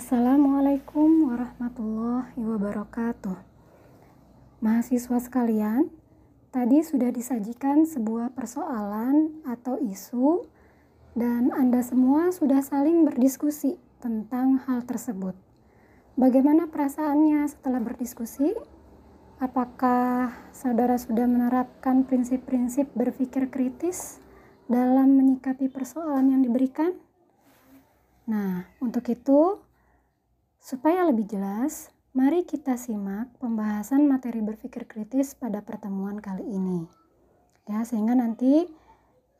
Assalamualaikum warahmatullahi wabarakatuh. Mahasiswa sekalian, tadi sudah disajikan sebuah persoalan atau isu, dan Anda semua sudah saling berdiskusi tentang hal tersebut. Bagaimana perasaannya setelah berdiskusi? Apakah saudara sudah menerapkan prinsip-prinsip berpikir kritis dalam menyikapi persoalan yang diberikan? Nah, untuk itu, supaya lebih jelas, mari kita simak pembahasan materi berpikir kritis pada pertemuan kali ini. Ya, sehingga nanti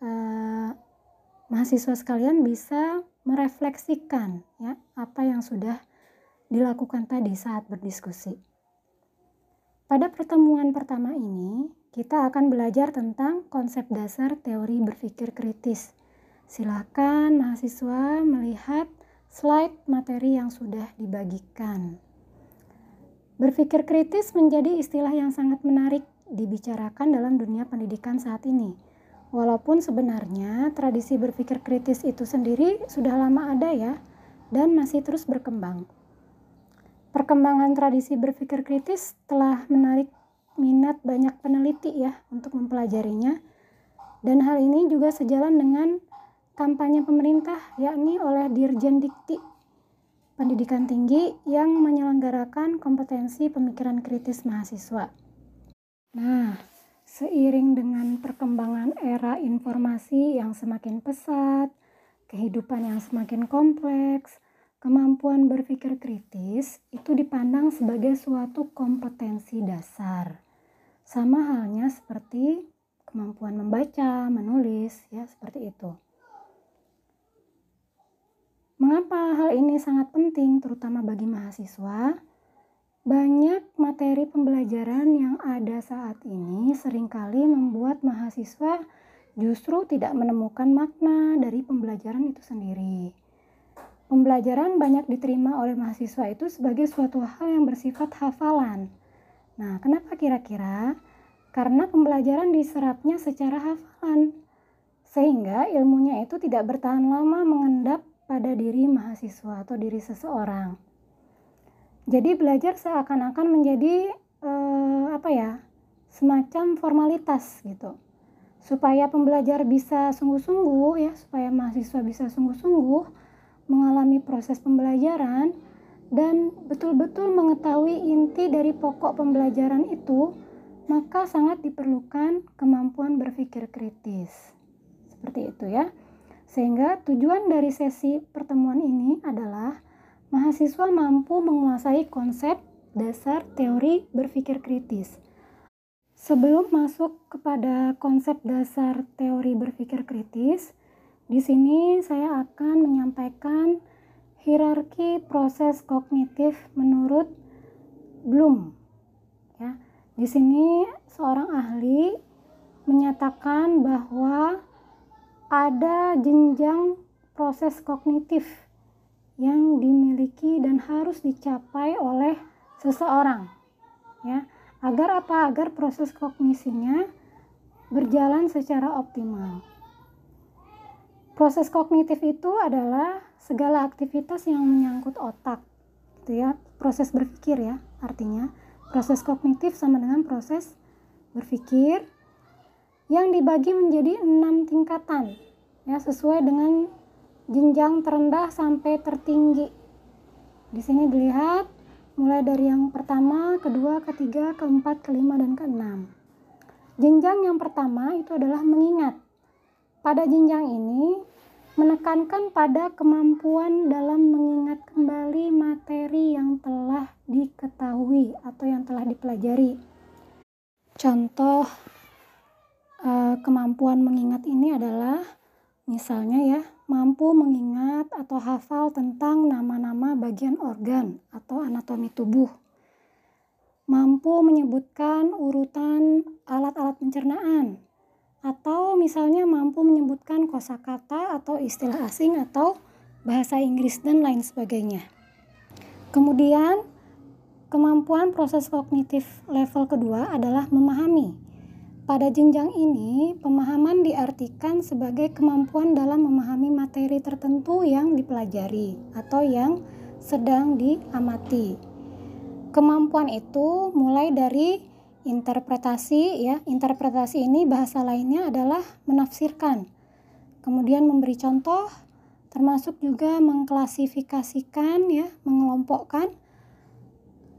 eh, mahasiswa sekalian bisa merefleksikan ya apa yang sudah dilakukan tadi saat berdiskusi. Pada pertemuan pertama ini, kita akan belajar tentang konsep dasar teori berpikir kritis. Silakan mahasiswa melihat slide materi yang sudah dibagikan. Berpikir kritis menjadi istilah yang sangat menarik dibicarakan dalam dunia pendidikan saat ini. Walaupun sebenarnya tradisi berpikir kritis itu sendiri sudah lama ada ya dan masih terus berkembang. Perkembangan tradisi berpikir kritis telah menarik minat banyak peneliti ya untuk mempelajarinya. Dan hal ini juga sejalan dengan kampanye pemerintah yakni oleh Dirjen Dikti Pendidikan Tinggi yang menyelenggarakan kompetensi pemikiran kritis mahasiswa. Nah, seiring dengan perkembangan era informasi yang semakin pesat, kehidupan yang semakin kompleks, Kemampuan berpikir kritis itu dipandang sebagai suatu kompetensi dasar. Sama halnya seperti kemampuan membaca, menulis, ya seperti itu. Mengapa hal ini sangat penting terutama bagi mahasiswa? Banyak materi pembelajaran yang ada saat ini sering kali membuat mahasiswa justru tidak menemukan makna dari pembelajaran itu sendiri Pembelajaran banyak diterima oleh mahasiswa itu sebagai suatu hal yang bersifat hafalan. Nah, kenapa kira-kira? Karena pembelajaran diserapnya secara hafalan, sehingga ilmunya itu tidak bertahan lama mengendap pada diri mahasiswa atau diri seseorang. Jadi belajar seakan-akan menjadi eh, apa ya, semacam formalitas gitu. Supaya pembelajar bisa sungguh-sungguh ya, supaya mahasiswa bisa sungguh-sungguh mengalami proses pembelajaran dan betul-betul mengetahui inti dari pokok pembelajaran itu, maka sangat diperlukan kemampuan berpikir kritis. Seperti itu ya. Sehingga tujuan dari sesi pertemuan ini adalah mahasiswa mampu menguasai konsep dasar teori berpikir kritis. Sebelum masuk kepada konsep dasar teori berpikir kritis, di sini saya akan menyampaikan hierarki proses kognitif menurut Bloom. Ya, di sini seorang ahli menyatakan bahwa ada jenjang proses kognitif yang dimiliki dan harus dicapai oleh seseorang ya agar apa agar proses kognisinya berjalan secara optimal Proses kognitif itu adalah segala aktivitas yang menyangkut otak, gitu ya. Proses berpikir ya, artinya proses kognitif sama dengan proses berpikir yang dibagi menjadi enam tingkatan, ya sesuai dengan jenjang terendah sampai tertinggi. Di sini dilihat mulai dari yang pertama, kedua, ketiga, keempat, kelima, dan keenam. Jenjang yang pertama itu adalah mengingat. Pada jenjang ini, menekankan pada kemampuan dalam mengingat kembali materi yang telah diketahui atau yang telah dipelajari. Contoh eh, kemampuan mengingat ini adalah misalnya ya, mampu mengingat atau hafal tentang nama-nama bagian organ atau anatomi tubuh. Mampu menyebutkan urutan alat-alat pencernaan atau misalnya mampu menyebutkan kosakata atau istilah asing atau bahasa Inggris dan lain sebagainya. Kemudian, kemampuan proses kognitif level kedua adalah memahami. Pada jenjang ini, pemahaman diartikan sebagai kemampuan dalam memahami materi tertentu yang dipelajari atau yang sedang diamati. Kemampuan itu mulai dari interpretasi ya. Interpretasi ini bahasa lainnya adalah menafsirkan. Kemudian memberi contoh termasuk juga mengklasifikasikan ya, mengelompokkan.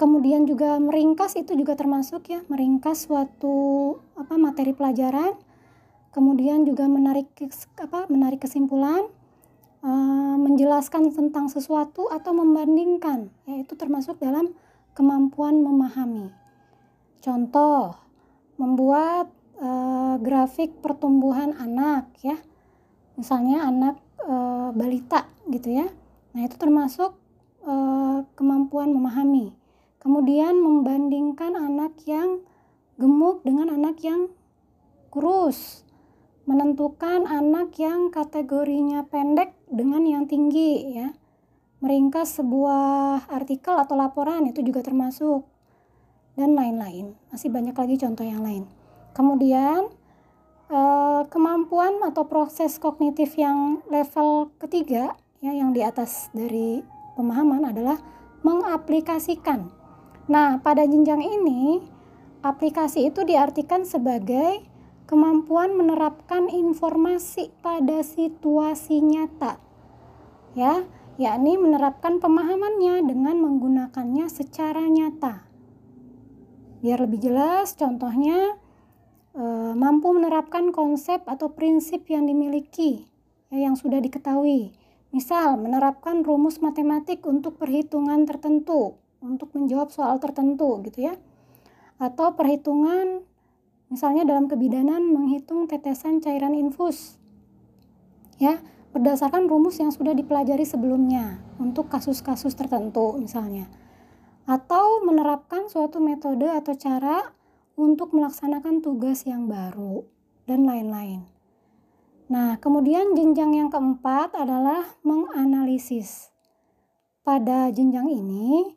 Kemudian juga meringkas itu juga termasuk ya, meringkas suatu apa materi pelajaran. Kemudian juga menarik apa menarik kesimpulan Eh, menjelaskan tentang sesuatu atau membandingkan, yaitu termasuk dalam kemampuan memahami. Contoh, membuat uh, grafik pertumbuhan anak ya. Misalnya anak uh, balita gitu ya. Nah, itu termasuk uh, kemampuan memahami. Kemudian membandingkan anak yang gemuk dengan anak yang kurus menentukan anak yang kategorinya pendek dengan yang tinggi ya. Meringkas sebuah artikel atau laporan itu juga termasuk dan lain-lain. Masih banyak lagi contoh yang lain. Kemudian eh, kemampuan atau proses kognitif yang level ketiga ya yang di atas dari pemahaman adalah mengaplikasikan. Nah, pada jenjang ini aplikasi itu diartikan sebagai kemampuan menerapkan informasi pada situasi nyata. Ya, yakni menerapkan pemahamannya dengan menggunakannya secara nyata. Biar lebih jelas, contohnya e, mampu menerapkan konsep atau prinsip yang dimiliki ya, yang sudah diketahui. Misal, menerapkan rumus matematik untuk perhitungan tertentu, untuk menjawab soal tertentu gitu ya. Atau perhitungan Misalnya dalam kebidanan menghitung tetesan cairan infus. Ya, berdasarkan rumus yang sudah dipelajari sebelumnya untuk kasus-kasus tertentu misalnya. Atau menerapkan suatu metode atau cara untuk melaksanakan tugas yang baru dan lain-lain. Nah, kemudian jenjang yang keempat adalah menganalisis. Pada jenjang ini,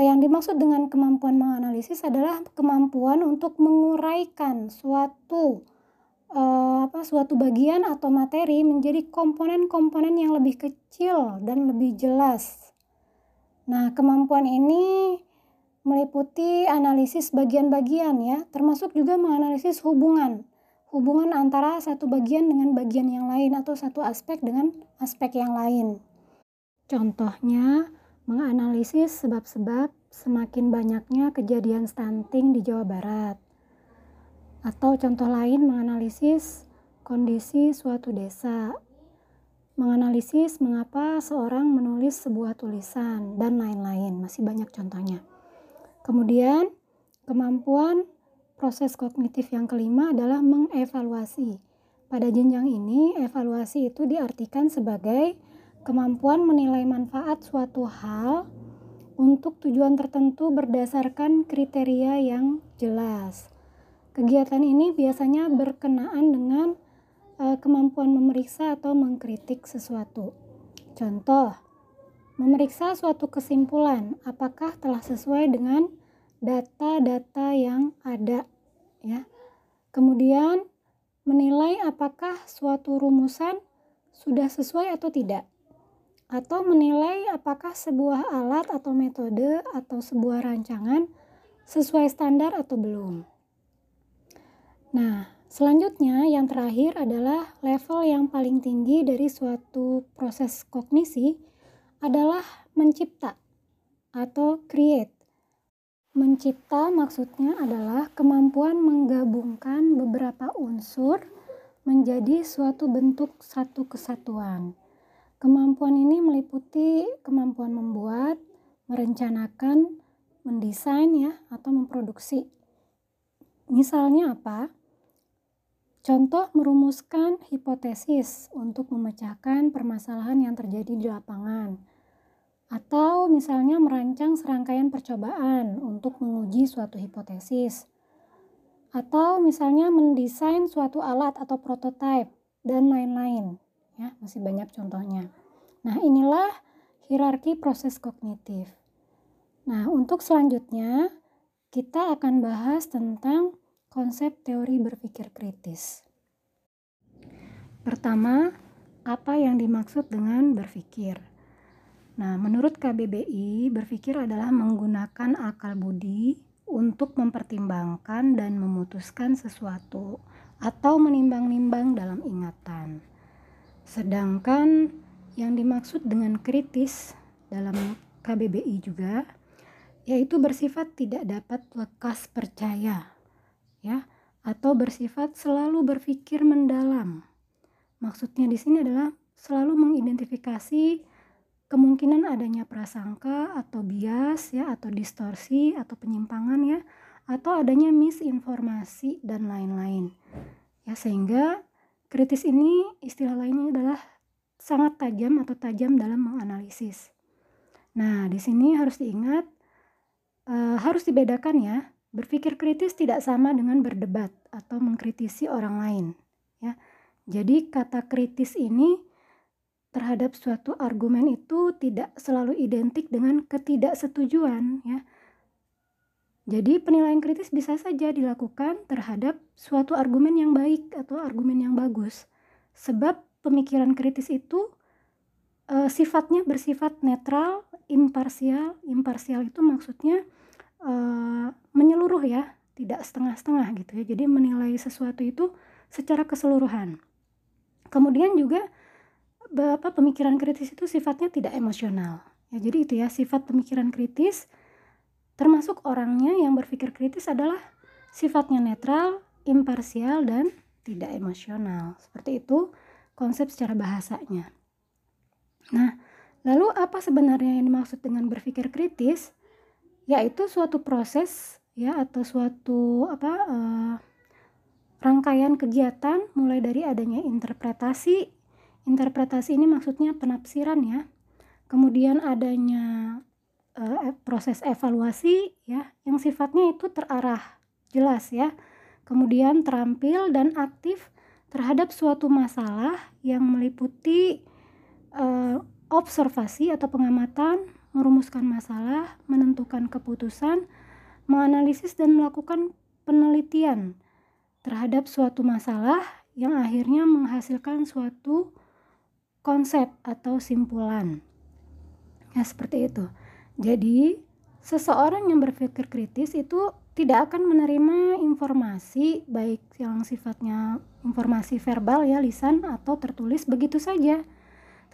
yang dimaksud dengan kemampuan menganalisis adalah kemampuan untuk menguraikan suatu uh, apa suatu bagian atau materi menjadi komponen-komponen yang lebih kecil dan lebih jelas. Nah, kemampuan ini meliputi analisis bagian-bagian ya, termasuk juga menganalisis hubungan. Hubungan antara satu bagian dengan bagian yang lain atau satu aspek dengan aspek yang lain. Contohnya, menganalisis sebab-sebab semakin banyaknya kejadian stunting di Jawa Barat. Atau contoh lain menganalisis kondisi suatu desa. Menganalisis mengapa seorang menulis sebuah tulisan dan lain-lain. Masih banyak contohnya. Kemudian, kemampuan proses kognitif yang kelima adalah mengevaluasi. Pada jenjang ini, evaluasi itu diartikan sebagai kemampuan menilai manfaat suatu hal untuk tujuan tertentu berdasarkan kriteria yang jelas. Kegiatan ini biasanya berkenaan dengan uh, kemampuan memeriksa atau mengkritik sesuatu. Contoh, memeriksa suatu kesimpulan apakah telah sesuai dengan data-data yang ada ya. Kemudian menilai apakah suatu rumusan sudah sesuai atau tidak atau menilai apakah sebuah alat atau metode atau sebuah rancangan sesuai standar atau belum. Nah, selanjutnya yang terakhir adalah level yang paling tinggi dari suatu proses kognisi adalah mencipta atau create. Mencipta maksudnya adalah kemampuan menggabungkan beberapa unsur menjadi suatu bentuk satu kesatuan. Kemampuan ini meliputi kemampuan membuat, merencanakan, mendesain ya atau memproduksi. Misalnya apa? Contoh merumuskan hipotesis untuk memecahkan permasalahan yang terjadi di lapangan. Atau misalnya merancang serangkaian percobaan untuk menguji suatu hipotesis. Atau misalnya mendesain suatu alat atau prototipe dan lain-lain ya masih banyak contohnya. Nah inilah hierarki proses kognitif. Nah untuk selanjutnya kita akan bahas tentang konsep teori berpikir kritis. Pertama apa yang dimaksud dengan berpikir? Nah, menurut KBBI, berpikir adalah menggunakan akal budi untuk mempertimbangkan dan memutuskan sesuatu atau menimbang-nimbang dalam ingatan. Sedangkan yang dimaksud dengan kritis dalam KBBI juga yaitu bersifat tidak dapat lekas percaya ya atau bersifat selalu berpikir mendalam. Maksudnya di sini adalah selalu mengidentifikasi kemungkinan adanya prasangka atau bias ya atau distorsi atau penyimpangan ya atau adanya misinformasi dan lain-lain. Ya sehingga kritis ini istilah lainnya adalah sangat tajam atau tajam dalam menganalisis. Nah, di sini harus diingat e, harus dibedakan ya. Berpikir kritis tidak sama dengan berdebat atau mengkritisi orang lain, ya. Jadi kata kritis ini terhadap suatu argumen itu tidak selalu identik dengan ketidaksetujuan ya. Jadi penilaian kritis bisa saja dilakukan terhadap suatu argumen yang baik atau argumen yang bagus. Sebab pemikiran kritis itu e, sifatnya bersifat netral, imparsial. Imparsial itu maksudnya e, menyeluruh ya, tidak setengah-setengah gitu ya. Jadi menilai sesuatu itu secara keseluruhan. Kemudian juga apa pemikiran kritis itu sifatnya tidak emosional. Ya, jadi itu ya sifat pemikiran kritis termasuk orangnya yang berpikir kritis adalah sifatnya netral, imparsial dan tidak emosional. Seperti itu konsep secara bahasanya. Nah, lalu apa sebenarnya yang dimaksud dengan berpikir kritis? Yaitu suatu proses ya atau suatu apa uh, rangkaian kegiatan mulai dari adanya interpretasi Interpretasi ini maksudnya penafsiran ya. Kemudian adanya uh, proses evaluasi ya yang sifatnya itu terarah, jelas ya. Kemudian terampil dan aktif terhadap suatu masalah yang meliputi uh, observasi atau pengamatan, merumuskan masalah, menentukan keputusan, menganalisis dan melakukan penelitian terhadap suatu masalah yang akhirnya menghasilkan suatu konsep atau simpulan. Ya, seperti itu. Jadi, seseorang yang berpikir kritis itu tidak akan menerima informasi baik yang sifatnya informasi verbal ya lisan atau tertulis begitu saja.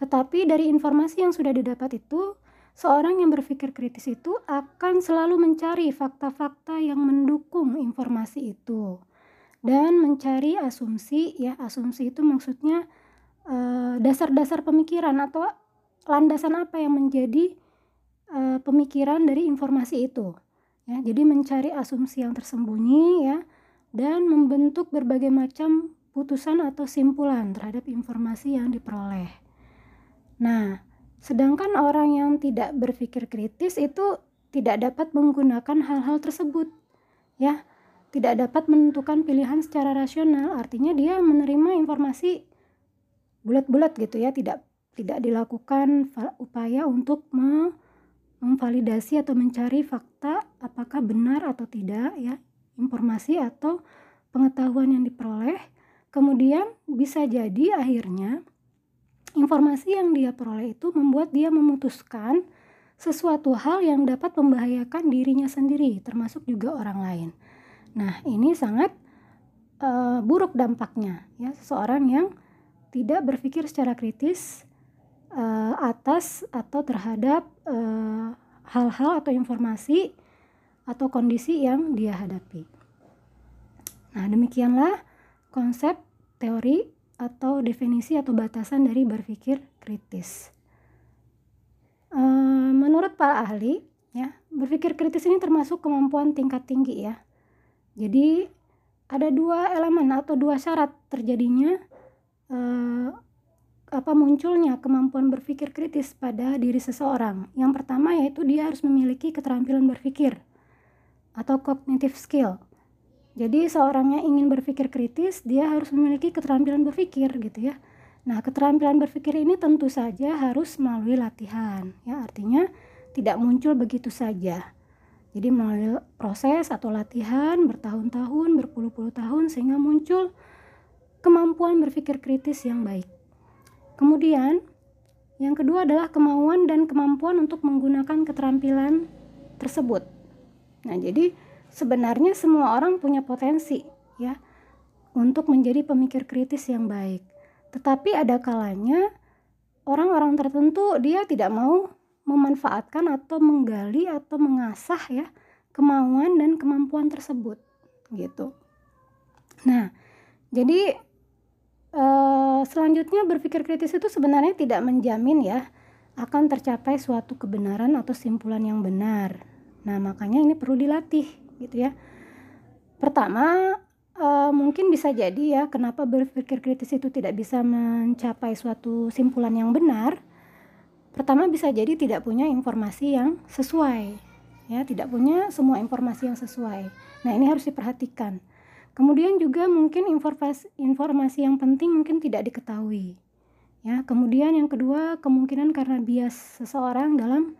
Tetapi dari informasi yang sudah didapat itu, seorang yang berpikir kritis itu akan selalu mencari fakta-fakta yang mendukung informasi itu dan mencari asumsi ya asumsi itu maksudnya Eh, dasar-dasar pemikiran atau landasan apa yang menjadi uh, pemikiran dari informasi itu ya. Jadi mencari asumsi yang tersembunyi ya dan membentuk berbagai macam putusan atau simpulan terhadap informasi yang diperoleh. Nah sedangkan orang yang tidak berpikir kritis itu tidak dapat menggunakan hal-hal tersebut ya. Tidak dapat menentukan pilihan secara rasional artinya dia menerima informasi bulat-bulat gitu ya. Tidak tidak dilakukan upaya untuk memvalidasi atau mencari fakta apakah benar atau tidak ya. Informasi atau pengetahuan yang diperoleh. Kemudian bisa jadi akhirnya informasi yang dia peroleh itu membuat dia memutuskan sesuatu hal yang dapat membahayakan dirinya sendiri termasuk juga orang lain. Nah ini sangat uh, buruk dampaknya ya. Seseorang yang tidak berpikir secara kritis uh, atas atau terhadap eh, hal-hal uh, atau informasi atau kondisi yang dia hadapi. Nah, demikianlah konsep teori atau definisi atau batasan dari berpikir kritis. Uh, menurut para ahli, ya, berpikir kritis ini termasuk kemampuan tingkat tinggi ya. Jadi ada dua elemen atau dua syarat terjadinya apa munculnya kemampuan berpikir kritis pada diri seseorang. Yang pertama yaitu dia harus memiliki keterampilan berpikir atau cognitive skill. Jadi seorang yang ingin berpikir kritis, dia harus memiliki keterampilan berpikir gitu ya. Nah, keterampilan berpikir ini tentu saja harus melalui latihan. Ya, artinya tidak muncul begitu saja. Jadi melalui proses atau latihan bertahun-tahun, berpuluh-puluh tahun sehingga muncul kemampuan berpikir kritis yang baik. Kemudian, Yang kedua adalah kemauan dan kemampuan untuk menggunakan keterampilan tersebut. Nah, jadi sebenarnya semua orang punya potensi ya untuk menjadi pemikir kritis yang baik. Tetapi ada kalanya orang-orang tertentu dia tidak mau memanfaatkan atau menggali atau mengasah ya kemauan dan kemampuan tersebut gitu. Nah, jadi eh, selanjutnya berpikir kritis itu sebenarnya tidak menjamin ya akan tercapai suatu kebenaran atau simpulan yang benar. Nah, makanya ini perlu dilatih gitu ya. Pertama, uh, mungkin bisa jadi ya kenapa berpikir kritis itu tidak bisa mencapai suatu simpulan yang benar pertama bisa jadi tidak punya informasi yang sesuai ya tidak punya semua informasi yang sesuai nah ini harus diperhatikan kemudian juga mungkin informasi informasi yang penting mungkin tidak diketahui ya kemudian yang kedua kemungkinan karena bias seseorang dalam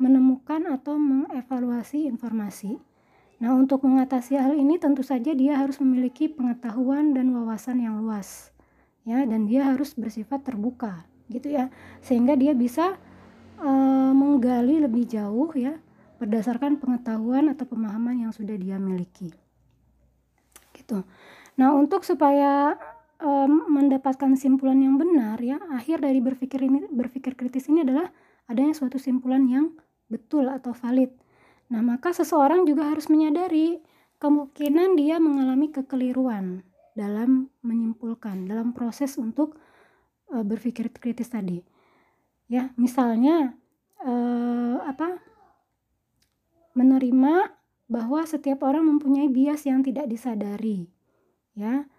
menemukan atau mengevaluasi informasi Nah, untuk mengatasi hal ini tentu saja dia harus memiliki pengetahuan dan wawasan yang luas. Ya, dan dia harus bersifat terbuka, gitu ya. Sehingga dia bisa uh, menggali lebih jauh ya berdasarkan pengetahuan atau pemahaman yang sudah dia miliki. Gitu. Nah, untuk supaya um, mendapatkan simpulan yang benar ya, akhir dari berpikir ini berpikir kritis ini adalah adanya suatu simpulan yang betul atau valid Nah, maka seseorang juga harus menyadari kemungkinan dia mengalami kekeliruan dalam menyimpulkan, dalam proses untuk uh, berpikir kritis tadi. Ya, misalnya uh, apa? menerima bahwa setiap orang mempunyai bias yang tidak disadari. Ya.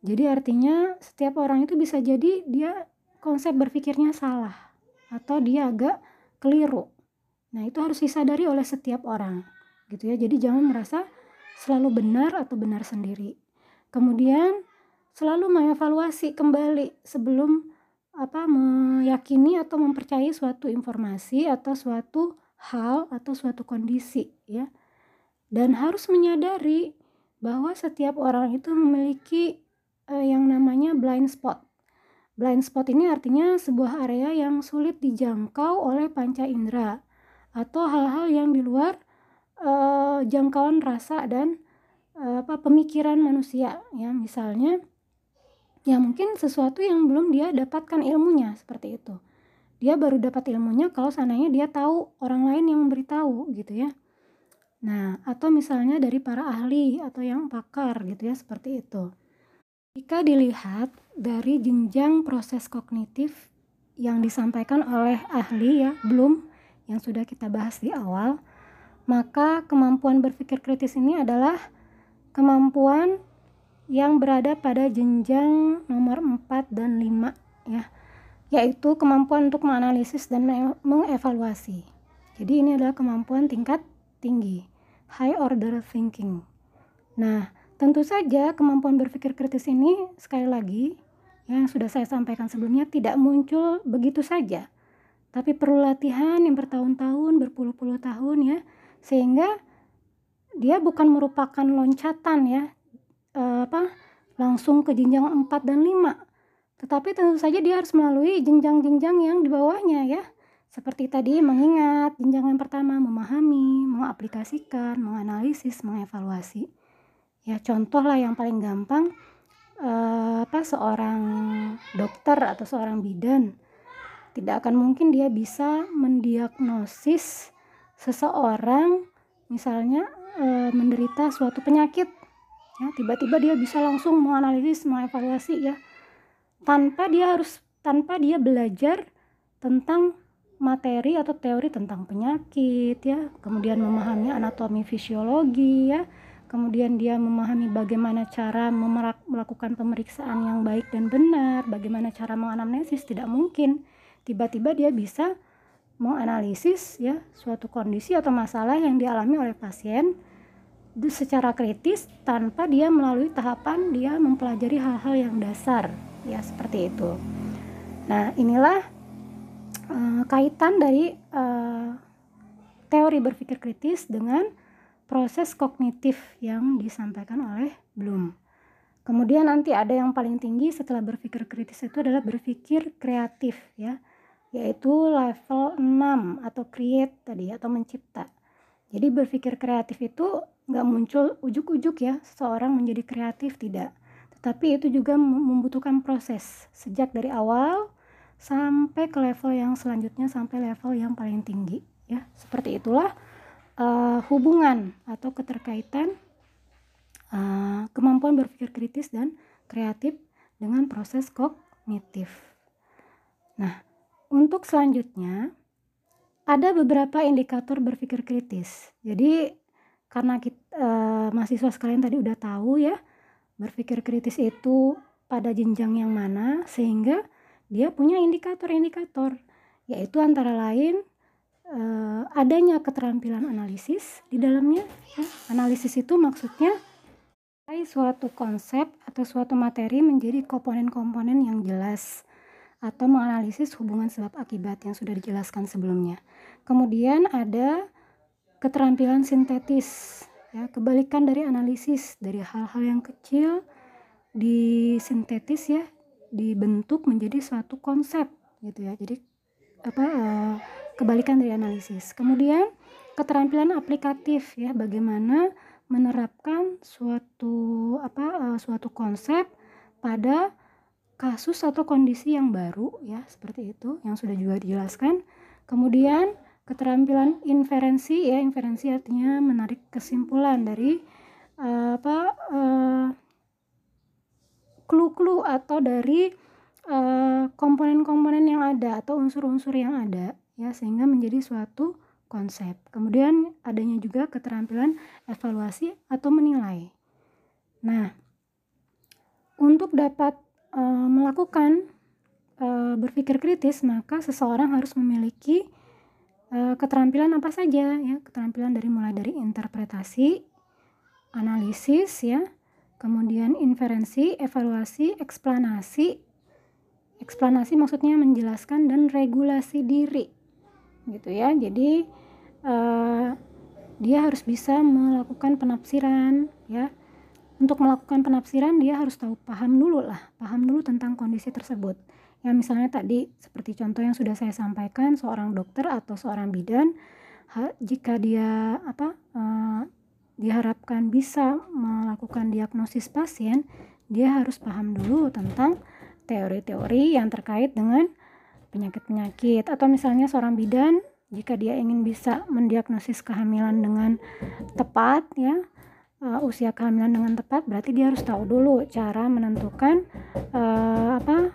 Jadi artinya setiap orang itu bisa jadi dia konsep berpikirnya salah atau dia agak keliru Nah, itu harus disadari oleh setiap orang, gitu ya. Jadi jangan merasa selalu benar atau benar sendiri. Kemudian selalu mengevaluasi kembali sebelum apa meyakini atau mempercayai suatu informasi atau suatu hal atau suatu kondisi ya. Dan harus menyadari bahwa setiap orang itu memiliki eh, yang namanya blind spot. Blind spot ini artinya sebuah area yang sulit dijangkau oleh panca indera atau hal-hal yang di luar uh, jangkauan rasa dan uh, apa pemikiran manusia ya. Misalnya ya mungkin sesuatu yang belum dia dapatkan ilmunya seperti itu. Dia baru dapat ilmunya kalau seandainya dia tahu orang lain yang memberitahu gitu ya nah atau misalnya dari para ahli atau yang pakar gitu ya seperti itu jika dilihat dari jenjang proses kognitif yang disampaikan oleh ahli ya belum yang sudah kita bahas di awal, maka kemampuan berpikir kritis ini adalah kemampuan yang berada pada jenjang nomor 4 dan 5 ya yaitu kemampuan untuk menganalisis dan mengevaluasi. Jadi ini adalah kemampuan tingkat tinggi, high order thinking. Nah, tentu saja kemampuan berpikir kritis ini sekali lagi yang sudah saya sampaikan sebelumnya tidak muncul begitu saja tapi perlu latihan yang bertahun-tahun, berpuluh-puluh tahun ya, sehingga dia bukan merupakan loncatan ya, e, apa langsung ke jenjang 4 dan 5. Tetapi tentu saja dia harus melalui jenjang-jenjang yang di bawahnya ya. Seperti tadi mengingat, jenjang yang pertama memahami, mengaplikasikan, menganalisis, mengevaluasi. Ya contoh lah yang paling gampang eh, apa seorang dokter atau seorang bidan tidak akan mungkin dia bisa mendiagnosis seseorang misalnya e, menderita suatu penyakit ya tiba-tiba dia bisa langsung menganalisis mengevaluasi ya tanpa dia harus tanpa dia belajar tentang materi atau teori tentang penyakit ya. Kemudian memahami anatomi fisiologi ya. Kemudian dia memahami bagaimana cara melakukan pemeriksaan yang baik dan benar bagaimana cara menganamnesis tidak mungkin. Tiba-tiba dia bisa menganalisis ya suatu kondisi atau masalah yang dialami oleh pasien secara kritis tanpa dia melalui tahapan dia mempelajari hal-hal yang dasar ya seperti itu. Nah inilah uh, kaitan dari uh, teori berpikir kritis dengan proses kognitif yang disampaikan oleh Bloom. Kemudian nanti ada yang paling tinggi setelah berpikir kritis itu adalah berpikir kreatif ya yaitu level 6 atau create tadi atau mencipta. Jadi berpikir kreatif itu nggak muncul ujuk-ujuk ya seseorang menjadi kreatif tidak. Tetapi itu juga membutuhkan proses sejak dari awal sampai ke level yang selanjutnya sampai level yang paling tinggi ya. Seperti itulah uh, hubungan atau keterkaitan uh, kemampuan berpikir kritis dan kreatif dengan proses kognitif. Nah, untuk selanjutnya ada beberapa indikator berpikir kritis. Jadi karena kita, uh, mahasiswa sekalian tadi udah tahu ya berpikir kritis itu pada jenjang yang mana sehingga dia punya indikator-indikator yaitu antara lain uh, adanya keterampilan analisis di dalamnya. Ya. Analisis itu maksudnya suatu konsep atau suatu materi menjadi komponen-komponen yang jelas atau menganalisis hubungan sebab akibat yang sudah dijelaskan sebelumnya. Kemudian ada keterampilan sintetis, ya, kebalikan dari analisis dari hal-hal yang kecil disintetis ya, dibentuk menjadi suatu konsep gitu ya. Jadi apa uh, kebalikan dari analisis. Kemudian keterampilan aplikatif ya, bagaimana menerapkan suatu apa uh, suatu konsep pada kasus atau kondisi yang baru ya seperti itu yang sudah juga dijelaskan kemudian keterampilan inferensi ya inferensi artinya menarik kesimpulan dari uh, apa uh, clue-clue atau dari komponen-komponen uh, yang ada atau unsur-unsur yang ada ya sehingga menjadi suatu konsep. Kemudian adanya juga keterampilan evaluasi atau menilai. Nah untuk dapat uh, melakukan uh, berpikir kritis, maka seseorang harus memiliki uh, keterampilan apa saja ya, keterampilan dari mulai dari interpretasi, analisis ya, kemudian inferensi, evaluasi, eksplanasi. Eksplanasi maksudnya menjelaskan dan regulasi diri. Gitu ya. Jadi uh, dia harus bisa melakukan penafsiran ya untuk melakukan penafsiran dia harus tahu paham dulu lah paham dulu tentang kondisi tersebut ya misalnya tadi seperti contoh yang sudah saya sampaikan seorang dokter atau seorang bidan jika dia apa uh, diharapkan bisa melakukan diagnosis pasien dia harus paham dulu tentang teori-teori yang terkait dengan penyakit-penyakit atau misalnya seorang bidan jika dia ingin bisa mendiagnosis kehamilan dengan tepat ya uh, usia kehamilan dengan tepat berarti dia harus tahu dulu cara menentukan uh, apa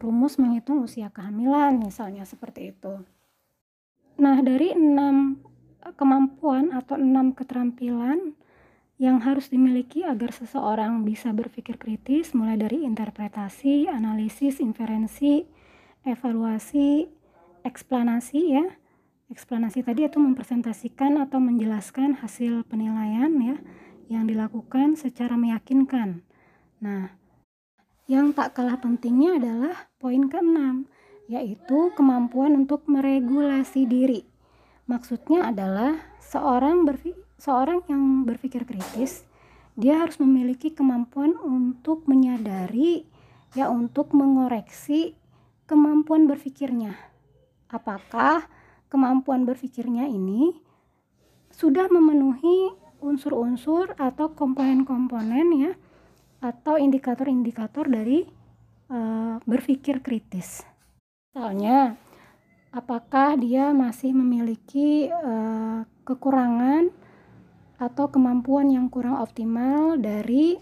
rumus menghitung usia kehamilan misalnya seperti itu. Nah, dari enam kemampuan atau enam keterampilan yang harus dimiliki agar seseorang bisa berpikir kritis mulai dari interpretasi, analisis, inferensi, evaluasi, eksplanasi ya. Eksplanasi tadi itu mempresentasikan atau menjelaskan hasil penilaian ya yang dilakukan secara meyakinkan. Nah, yang tak kalah pentingnya adalah poin keenam, yaitu kemampuan untuk meregulasi diri. Maksudnya adalah seorang seorang yang berpikir kritis, dia harus memiliki kemampuan untuk menyadari ya untuk mengoreksi kemampuan berpikirnya. Apakah kemampuan berpikirnya ini sudah memenuhi unsur-unsur atau komponen-komponen ya atau indikator-indikator dari uh, berpikir kritis. Misalnya, apakah dia masih memiliki uh, kekurangan atau kemampuan yang kurang optimal dari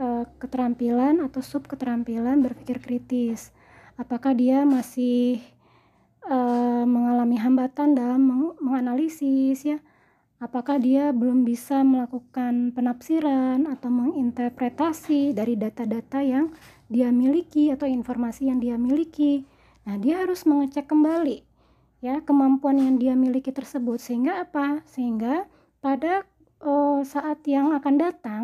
uh, keterampilan atau sub keterampilan berpikir kritis? Apakah dia masih uh, mengalami hambatan dalam meng menganalisis ya? apakah dia belum bisa melakukan penafsiran atau menginterpretasi dari data-data yang dia miliki atau informasi yang dia miliki. Nah, dia harus mengecek kembali ya kemampuan yang dia miliki tersebut sehingga apa? Sehingga pada uh, saat yang akan datang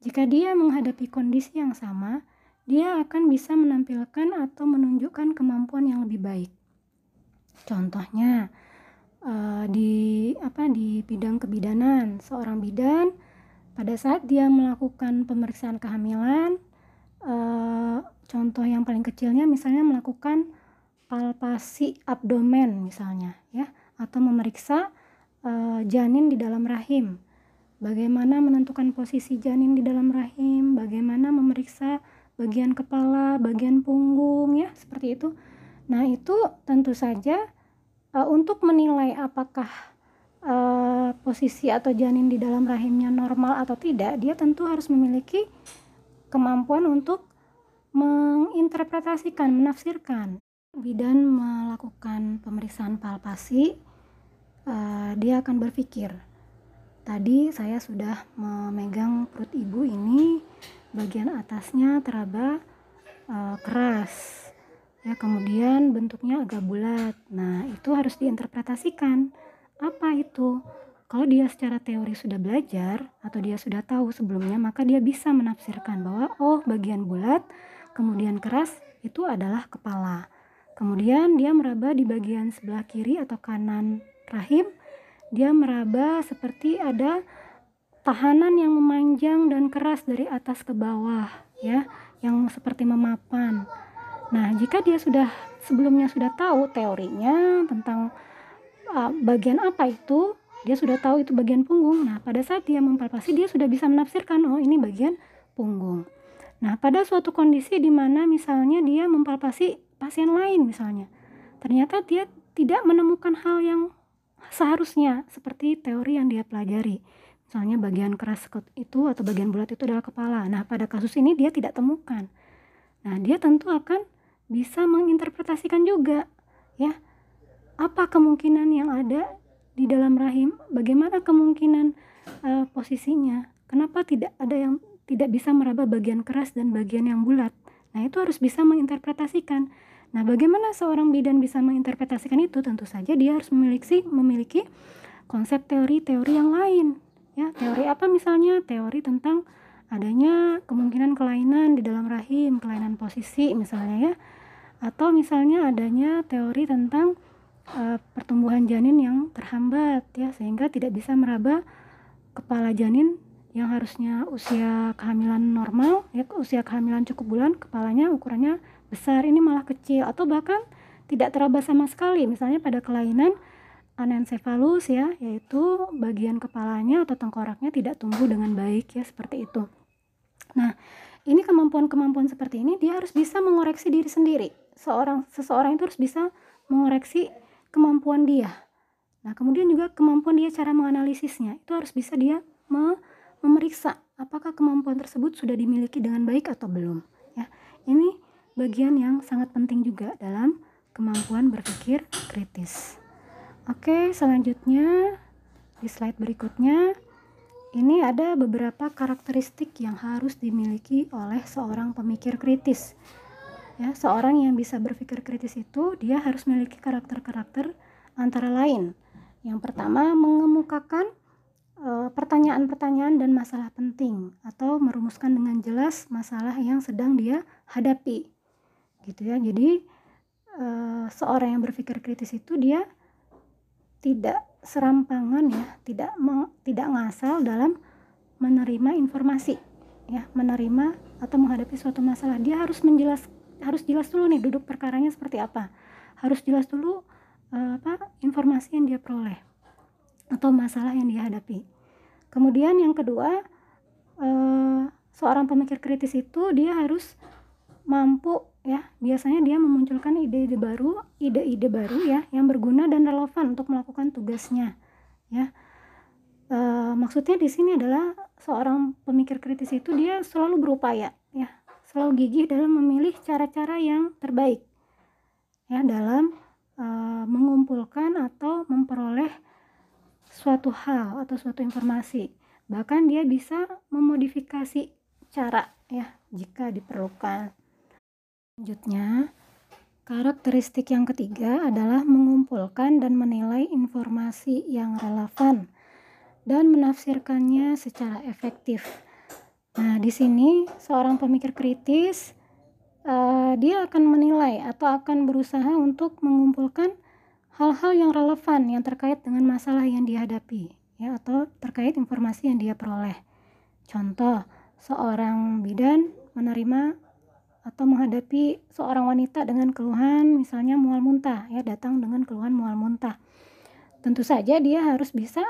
jika dia menghadapi kondisi yang sama, dia akan bisa menampilkan atau menunjukkan kemampuan yang lebih baik. Contohnya, uh, di apa di bidang kebidanan seorang bidan pada saat dia melakukan pemeriksaan kehamilan uh, contoh yang paling kecilnya misalnya melakukan palpasi abdomen misalnya ya. Atau memeriksa uh, janin di dalam rahim. Bagaimana menentukan posisi janin di dalam rahim? Bagaimana memeriksa bagian kepala bagian punggung ya seperti itu. Nah itu tentu saja uh, untuk menilai apakah uh, posisi atau janin di dalam rahimnya normal atau tidak dia tentu harus memiliki kemampuan untuk menginterpretasikan menafsirkan bidan melakukan pemeriksaan palpasi, uh, dia akan berpikir, tadi saya sudah memegang perut ibu ini, bagian atasnya teraba uh, keras, ya kemudian bentuknya agak bulat. Nah itu harus diinterpretasikan. Apa itu? Kalau dia secara teori sudah belajar atau dia sudah tahu sebelumnya, maka dia bisa menafsirkan bahwa oh bagian bulat, kemudian keras itu adalah kepala Kemudian dia meraba di bagian sebelah kiri atau kanan rahim. Dia meraba seperti ada tahanan yang memanjang dan keras dari atas ke bawah ya, yang seperti memapan. Nah, jika dia sudah sebelumnya sudah tahu teorinya tentang uh, bagian apa itu, dia sudah tahu itu bagian punggung. Nah, pada saat dia mempalpasi dia sudah bisa menafsirkan oh ini bagian punggung. Nah, pada suatu kondisi di mana misalnya dia mempalpasi pasien lain misalnya. Ternyata dia tidak menemukan hal yang seharusnya seperti teori yang dia pelajari. Misalnya bagian keras itu atau bagian bulat itu adalah kepala. Nah, pada kasus ini dia tidak temukan. Nah, dia tentu akan bisa menginterpretasikan juga ya. Apa kemungkinan yang ada di dalam rahim? Bagaimana kemungkinan uh, posisinya? Kenapa tidak ada yang tidak bisa meraba bagian keras dan bagian yang bulat? Nah, itu harus bisa menginterpretasikan. Nah, bagaimana seorang bidan bisa menginterpretasikan itu? Tentu saja dia harus memiliki memiliki konsep teori-teori yang lain. Ya, teori apa misalnya? Teori tentang adanya kemungkinan kelainan di dalam rahim, kelainan posisi misalnya ya. Atau misalnya adanya teori tentang uh, pertumbuhan janin yang terhambat ya sehingga tidak bisa meraba kepala janin yang harusnya usia kehamilan normal ya usia kehamilan cukup bulan kepalanya ukurannya besar ini malah kecil atau bahkan tidak teraba sama sekali. Misalnya pada kelainan anencephalus ya yaitu bagian kepalanya atau tengkoraknya tidak tumbuh dengan baik ya seperti itu. Nah ini kemampuan-kemampuan seperti ini dia harus bisa mengoreksi diri sendiri. Seorang seseorang itu harus bisa mengoreksi kemampuan dia. Nah kemudian juga kemampuan dia cara menganalisisnya itu harus bisa dia me memeriksa apakah kemampuan tersebut sudah dimiliki dengan baik atau belum ya. Ini bagian yang sangat penting juga dalam kemampuan berpikir kritis. Oke, selanjutnya di slide berikutnya ini ada beberapa karakteristik yang harus dimiliki oleh seorang pemikir kritis. Ya, seorang yang bisa berpikir kritis itu dia harus memiliki karakter-karakter antara lain. Yang pertama, mengemukakan eh, pertanyaan-pertanyaan dan masalah penting atau merumuskan dengan jelas masalah yang sedang dia hadapi gitu ya. Jadi e, seorang yang berpikir kritis itu dia tidak serampangan ya tidak meng, tidak ngasal dalam menerima informasi ya menerima atau menghadapi suatu masalah. Dia harus menjelas harus jelas dulu nih duduk perkaranya seperti apa. Harus jelas dulu e, apa informasi yang dia peroleh atau masalah yang dia hadapi. Kemudian yang kedua e, seorang pemikir kritis itu dia harus mampu ya biasanya dia memunculkan ide-ide baru ide-ide baru ya yang berguna dan relevan untuk melakukan tugasnya ya. E, maksudnya di sini adalah seorang pemikir kritis itu dia selalu berupaya ya. Selalu gigih dalam memilih cara-cara yang terbaik ya dalam e, mengumpulkan atau memperoleh suatu hal atau suatu informasi. Bahkan dia bisa memodifikasi cara ya jika diperlukan Selanjutnya, karakteristik yang ketiga adalah mengumpulkan dan menilai informasi yang relevan dan menafsirkannya secara efektif. Nah, di sini seorang pemikir kritis uh, dia akan menilai atau akan berusaha untuk mengumpulkan hal-hal yang relevan yang terkait dengan masalah yang dihadapi ya atau terkait informasi yang dia peroleh. Contoh, seorang bidan menerima atau menghadapi seorang wanita dengan keluhan misalnya mual muntah ya datang dengan keluhan mual muntah. Tentu saja dia harus bisa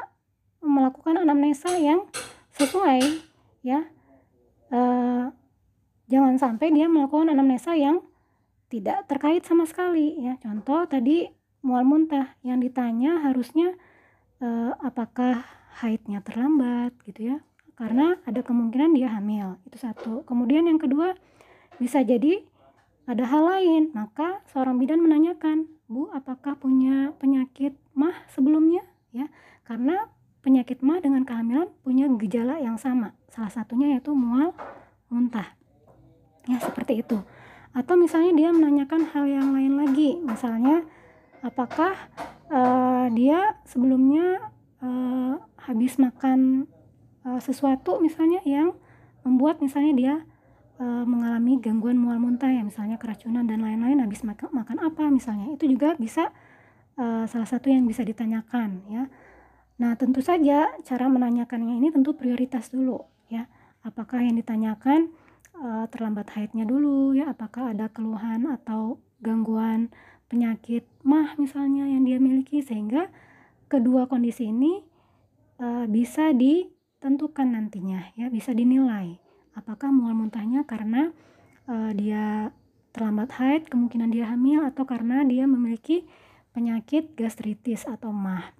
melakukan anamnesa yang sesuai ya. E, jangan sampai dia melakukan anamnesa yang tidak terkait sama sekali ya. Contoh tadi mual muntah yang ditanya harusnya e, apakah haidnya terlambat gitu ya. Karena ada kemungkinan dia hamil itu satu. Kemudian yang kedua bisa jadi ada hal lain. Maka seorang bidan menanyakan bu apakah punya penyakit mah sebelumnya? Ya karena penyakit mah dengan kehamilan punya gejala yang sama. Salah satunya yaitu mual muntah. Ya seperti itu. Atau misalnya dia menanyakan hal yang lain lagi. Misalnya apakah uh, dia sebelumnya uh, habis makan uh, sesuatu misalnya yang membuat misalnya dia uh, mengalami gangguan mual muntah ya misalnya keracunan dan lain-lain habis makan makan apa misalnya. Itu juga bisa uh, salah satu yang bisa ditanyakan ya. Nah tentu saja cara menanyakannya ini tentu prioritas dulu ya. Apakah yang ditanyakan uh, terlambat haidnya dulu ya? Apakah ada keluhan atau gangguan penyakit mah misalnya yang dia miliki sehingga kedua kondisi ini uh, bisa ditentukan nantinya ya bisa dinilai apakah mual muntahnya karena uh, dia terlambat haid kemungkinan dia hamil atau karena dia memiliki penyakit gastritis atau mah?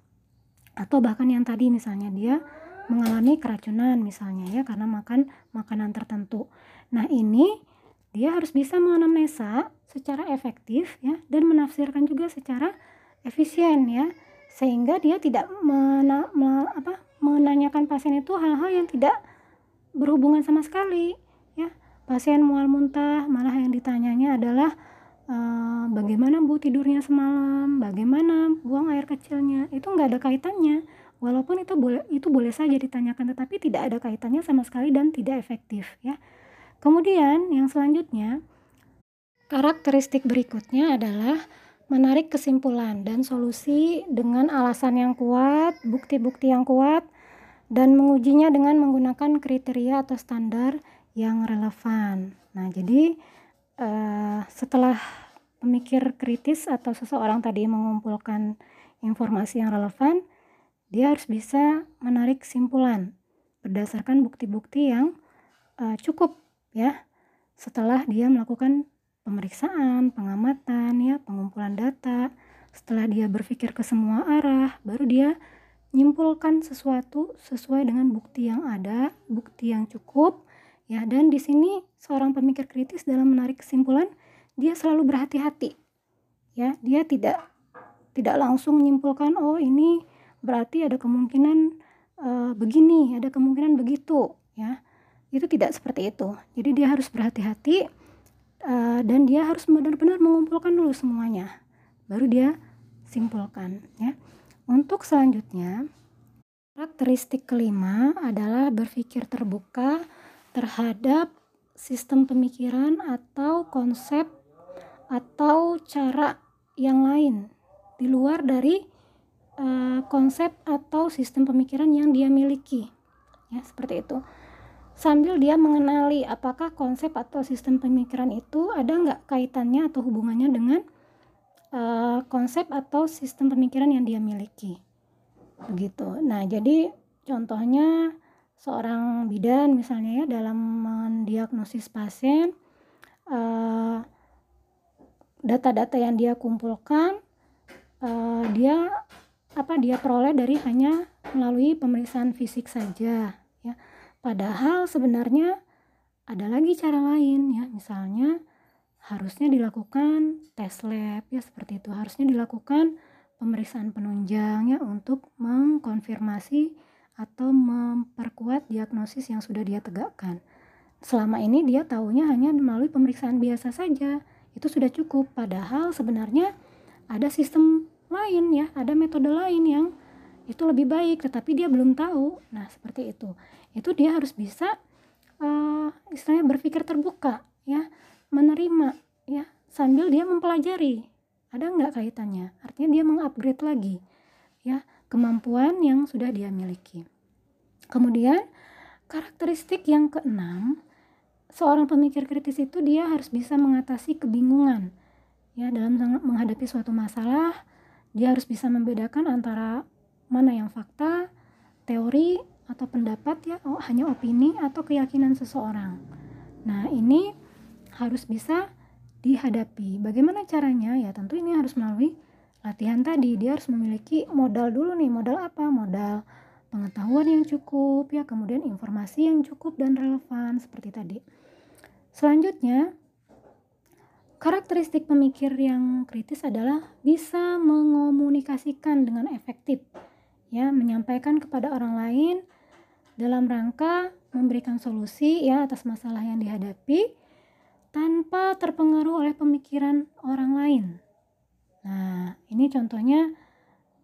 Atau bahkan yang tadi misalnya dia mengalami keracunan misalnya ya karena makan makanan tertentu. Nah, ini dia harus bisa menganamnesa secara efektif ya dan menafsirkan juga secara efisien ya. Sehingga dia tidak mena, me, apa, menanyakan pasien itu hal-hal yang tidak berhubungan sama sekali ya. Pasien mual muntah malah yang ditanyanya adalah e, bagaimana bu tidurnya semalam? Bagaimana buang air kecilnya? Itu nggak ada kaitannya. Walaupun itu boleh itu boleh saja ditanyakan tetapi tidak ada kaitannya sama sekali dan tidak efektif ya. Kemudian yang selanjutnya, karakteristik berikutnya adalah menarik kesimpulan dan solusi dengan alasan yang kuat, bukti-bukti yang kuat, dan mengujinya dengan menggunakan kriteria atau standar yang relevan. Nah, jadi uh, setelah pemikir kritis atau seseorang tadi mengumpulkan informasi yang relevan, dia harus bisa menarik kesimpulan berdasarkan bukti-bukti yang uh, cukup ya setelah dia melakukan pemeriksaan, pengamatan ya, pengumpulan data, setelah dia berpikir ke semua arah, baru dia nyimpulkan sesuatu sesuai dengan bukti yang ada, bukti yang cukup ya. Dan di sini seorang pemikir kritis dalam menarik kesimpulan dia selalu berhati-hati ya. Dia tidak tidak langsung menyimpulkan oh ini berarti ada kemungkinan uh, begini ada kemungkinan begitu ya. Itu tidak seperti itu. Jadi dia harus berhati-hati uh, dan dia harus benar-benar mengumpulkan dulu semuanya baru dia simpulkan ya untuk selanjutnya karakteristik kelima adalah berpikir terbuka terhadap sistem pemikiran atau konsep atau cara yang lain di luar dari uh, konsep atau sistem pemikiran yang dia miliki. Ya seperti itu. Sambil dia mengenali apakah konsep atau sistem pemikiran itu ada nggak kaitannya atau hubungannya dengan uh, konsep atau sistem pemikiran yang dia miliki. Begitu. Nah jadi contohnya seorang bidan misalnya ya dalam mendiagnosis pasien eh, data-data yang dia kumpulkan uh, dia apa dia peroleh dari hanya melalui pemeriksaan fisik saja ya. Padahal sebenarnya ada lagi cara lain ya, misalnya harusnya dilakukan tes lab ya seperti itu. Harusnya dilakukan pemeriksaan penunjang ya untuk mengkonfirmasi atau memperkuat diagnosis yang sudah dia tegakkan. Selama ini dia tahunya hanya melalui pemeriksaan biasa saja. Itu sudah cukup padahal sebenarnya ada sistem lain ya, ada metode lain yang itu lebih baik tetapi dia belum tahu. Nah, seperti itu itu dia harus bisa uh, istilahnya berpikir terbuka ya menerima ya sambil dia mempelajari. Ada nggak kaitannya? Artinya dia mengupgrade lagi ya kemampuan yang sudah dia miliki. Kemudian karakteristik yang keenam seorang pemikir kritis itu dia harus bisa mengatasi kebingungan ya dalam menghadapi suatu masalah. Dia harus bisa membedakan antara mana yang fakta teori atau pendapat ya oh, hanya opini atau keyakinan seseorang. Nah ini harus bisa dihadapi. Bagaimana caranya? Ya tentu ini harus melalui latihan tadi. Dia harus memiliki modal dulu nih. Modal apa? Modal pengetahuan yang cukup ya. Kemudian informasi yang cukup dan relevan seperti tadi. Selanjutnya karakteristik pemikir yang kritis adalah bisa mengomunikasikan dengan efektif ya. Menyampaikan kepada orang lain dalam rangka memberikan solusi ya atas masalah yang dihadapi tanpa terpengaruh oleh pemikiran orang lain. Nah, ini contohnya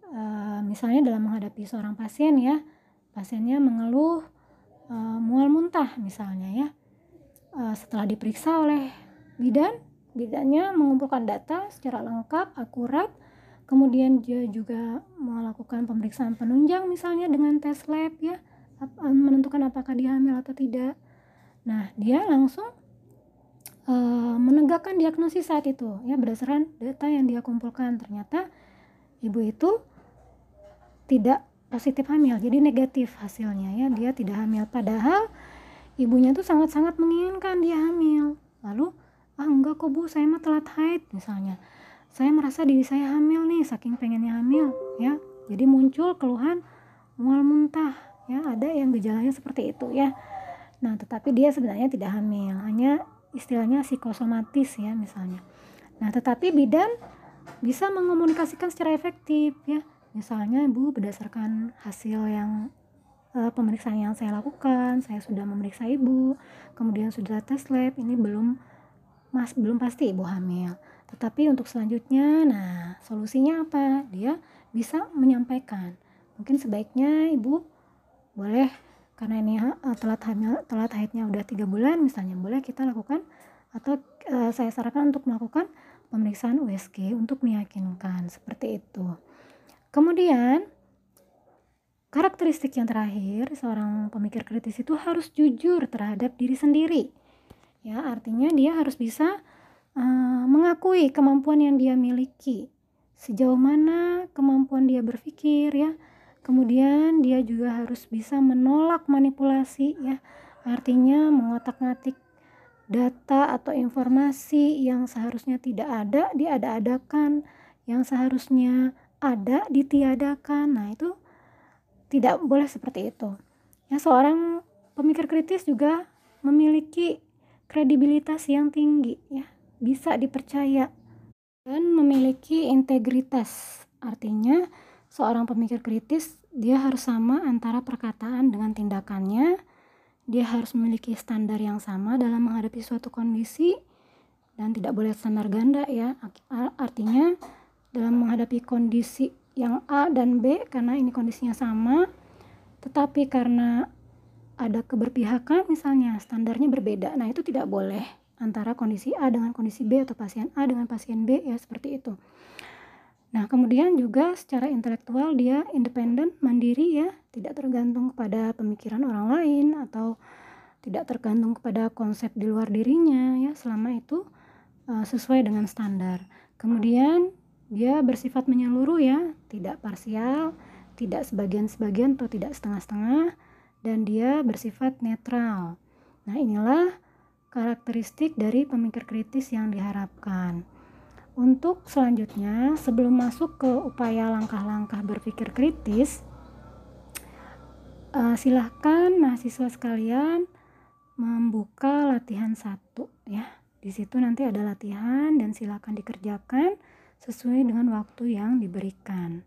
Eh, misalnya dalam menghadapi seorang pasien ya pasiennya mengeluh uh, mual muntah misalnya ya. Uh, setelah diperiksa oleh bidan bidannya mengumpulkan data secara lengkap akurat. Kemudian dia juga melakukan pemeriksaan penunjang misalnya dengan tes lab ya menentukan apakah dia hamil atau tidak. Nah dia langsung uh, menegakkan diagnosis saat itu ya berdasarkan data yang dia kumpulkan. Ternyata ibu itu tidak positif hamil jadi negatif hasilnya ya. Dia tidak hamil. Padahal ibunya tuh sangat-sangat menginginkan dia hamil. Lalu ah enggak kok bu saya mah telat haid misalnya. Saya merasa diri saya hamil nih saking pengennya hamil ya. Jadi muncul keluhan mual muntah ya. Ada yang gejalanya seperti itu ya. Nah tetapi dia sebenarnya tidak hamil. Hanya istilahnya psikosomatis ya misalnya nah tetapi bidan bisa mengomunikasikan secara efektif ya Misalnya Ibu berdasarkan hasil yang uh, pemeriksaan yang saya lakukan, saya sudah memeriksa Ibu, kemudian sudah tes lab, ini belum Mas belum pasti Ibu hamil. Tetapi untuk selanjutnya, nah solusinya apa? Dia bisa menyampaikan. Mungkin sebaiknya Ibu boleh karena ini uh, telat hamil telat haidnya udah tiga bulan misalnya boleh kita lakukan atau uh, saya sarankan untuk melakukan pemeriksaan USG untuk meyakinkan seperti itu. Kemudian, karakteristik yang terakhir, seorang pemikir kritis itu harus jujur terhadap diri sendiri. Ya, artinya dia harus bisa uh, mengakui kemampuan yang dia miliki. Sejauh mana kemampuan dia berpikir ya. Kemudian dia juga harus bisa menolak manipulasi ya. Artinya mengotak-ngatik data atau informasi yang seharusnya tidak ada diada-adakan, yang seharusnya ada ditiadakan. Nah itu tidak boleh seperti itu. Ya seorang pemikir kritis juga memiliki kredibilitas yang tinggi ya. Bisa dipercaya dan memiliki integritas. Artinya seorang pemikir kritis dia harus sama antara perkataan dengan tindakannya. Dia harus memiliki standar yang sama dalam menghadapi suatu kondisi dan tidak boleh standar ganda ya. Artinya dalam menghadapi kondisi yang A dan B karena ini kondisinya sama tetapi karena ada keberpihakan misalnya standarnya berbeda. Nah itu tidak boleh antara kondisi A dengan kondisi B atau pasien A dengan pasien B ya seperti itu nah kemudian juga secara intelektual dia independen mandiri ya tidak tergantung kepada pemikiran orang lain atau tidak tergantung kepada konsep di luar dirinya ya selama itu uh, sesuai dengan standar kemudian dia bersifat menyeluruh ya, tidak parsial, tidak sebagian-sebagian atau tidak setengah-setengah, dan dia bersifat netral. Nah, inilah karakteristik dari pemikir kritis yang diharapkan. Untuk selanjutnya, sebelum masuk ke upaya langkah-langkah berpikir kritis, uh, silahkan mahasiswa sekalian membuka latihan satu ya. Di situ nanti ada latihan dan silahkan dikerjakan sesuai dengan waktu yang diberikan.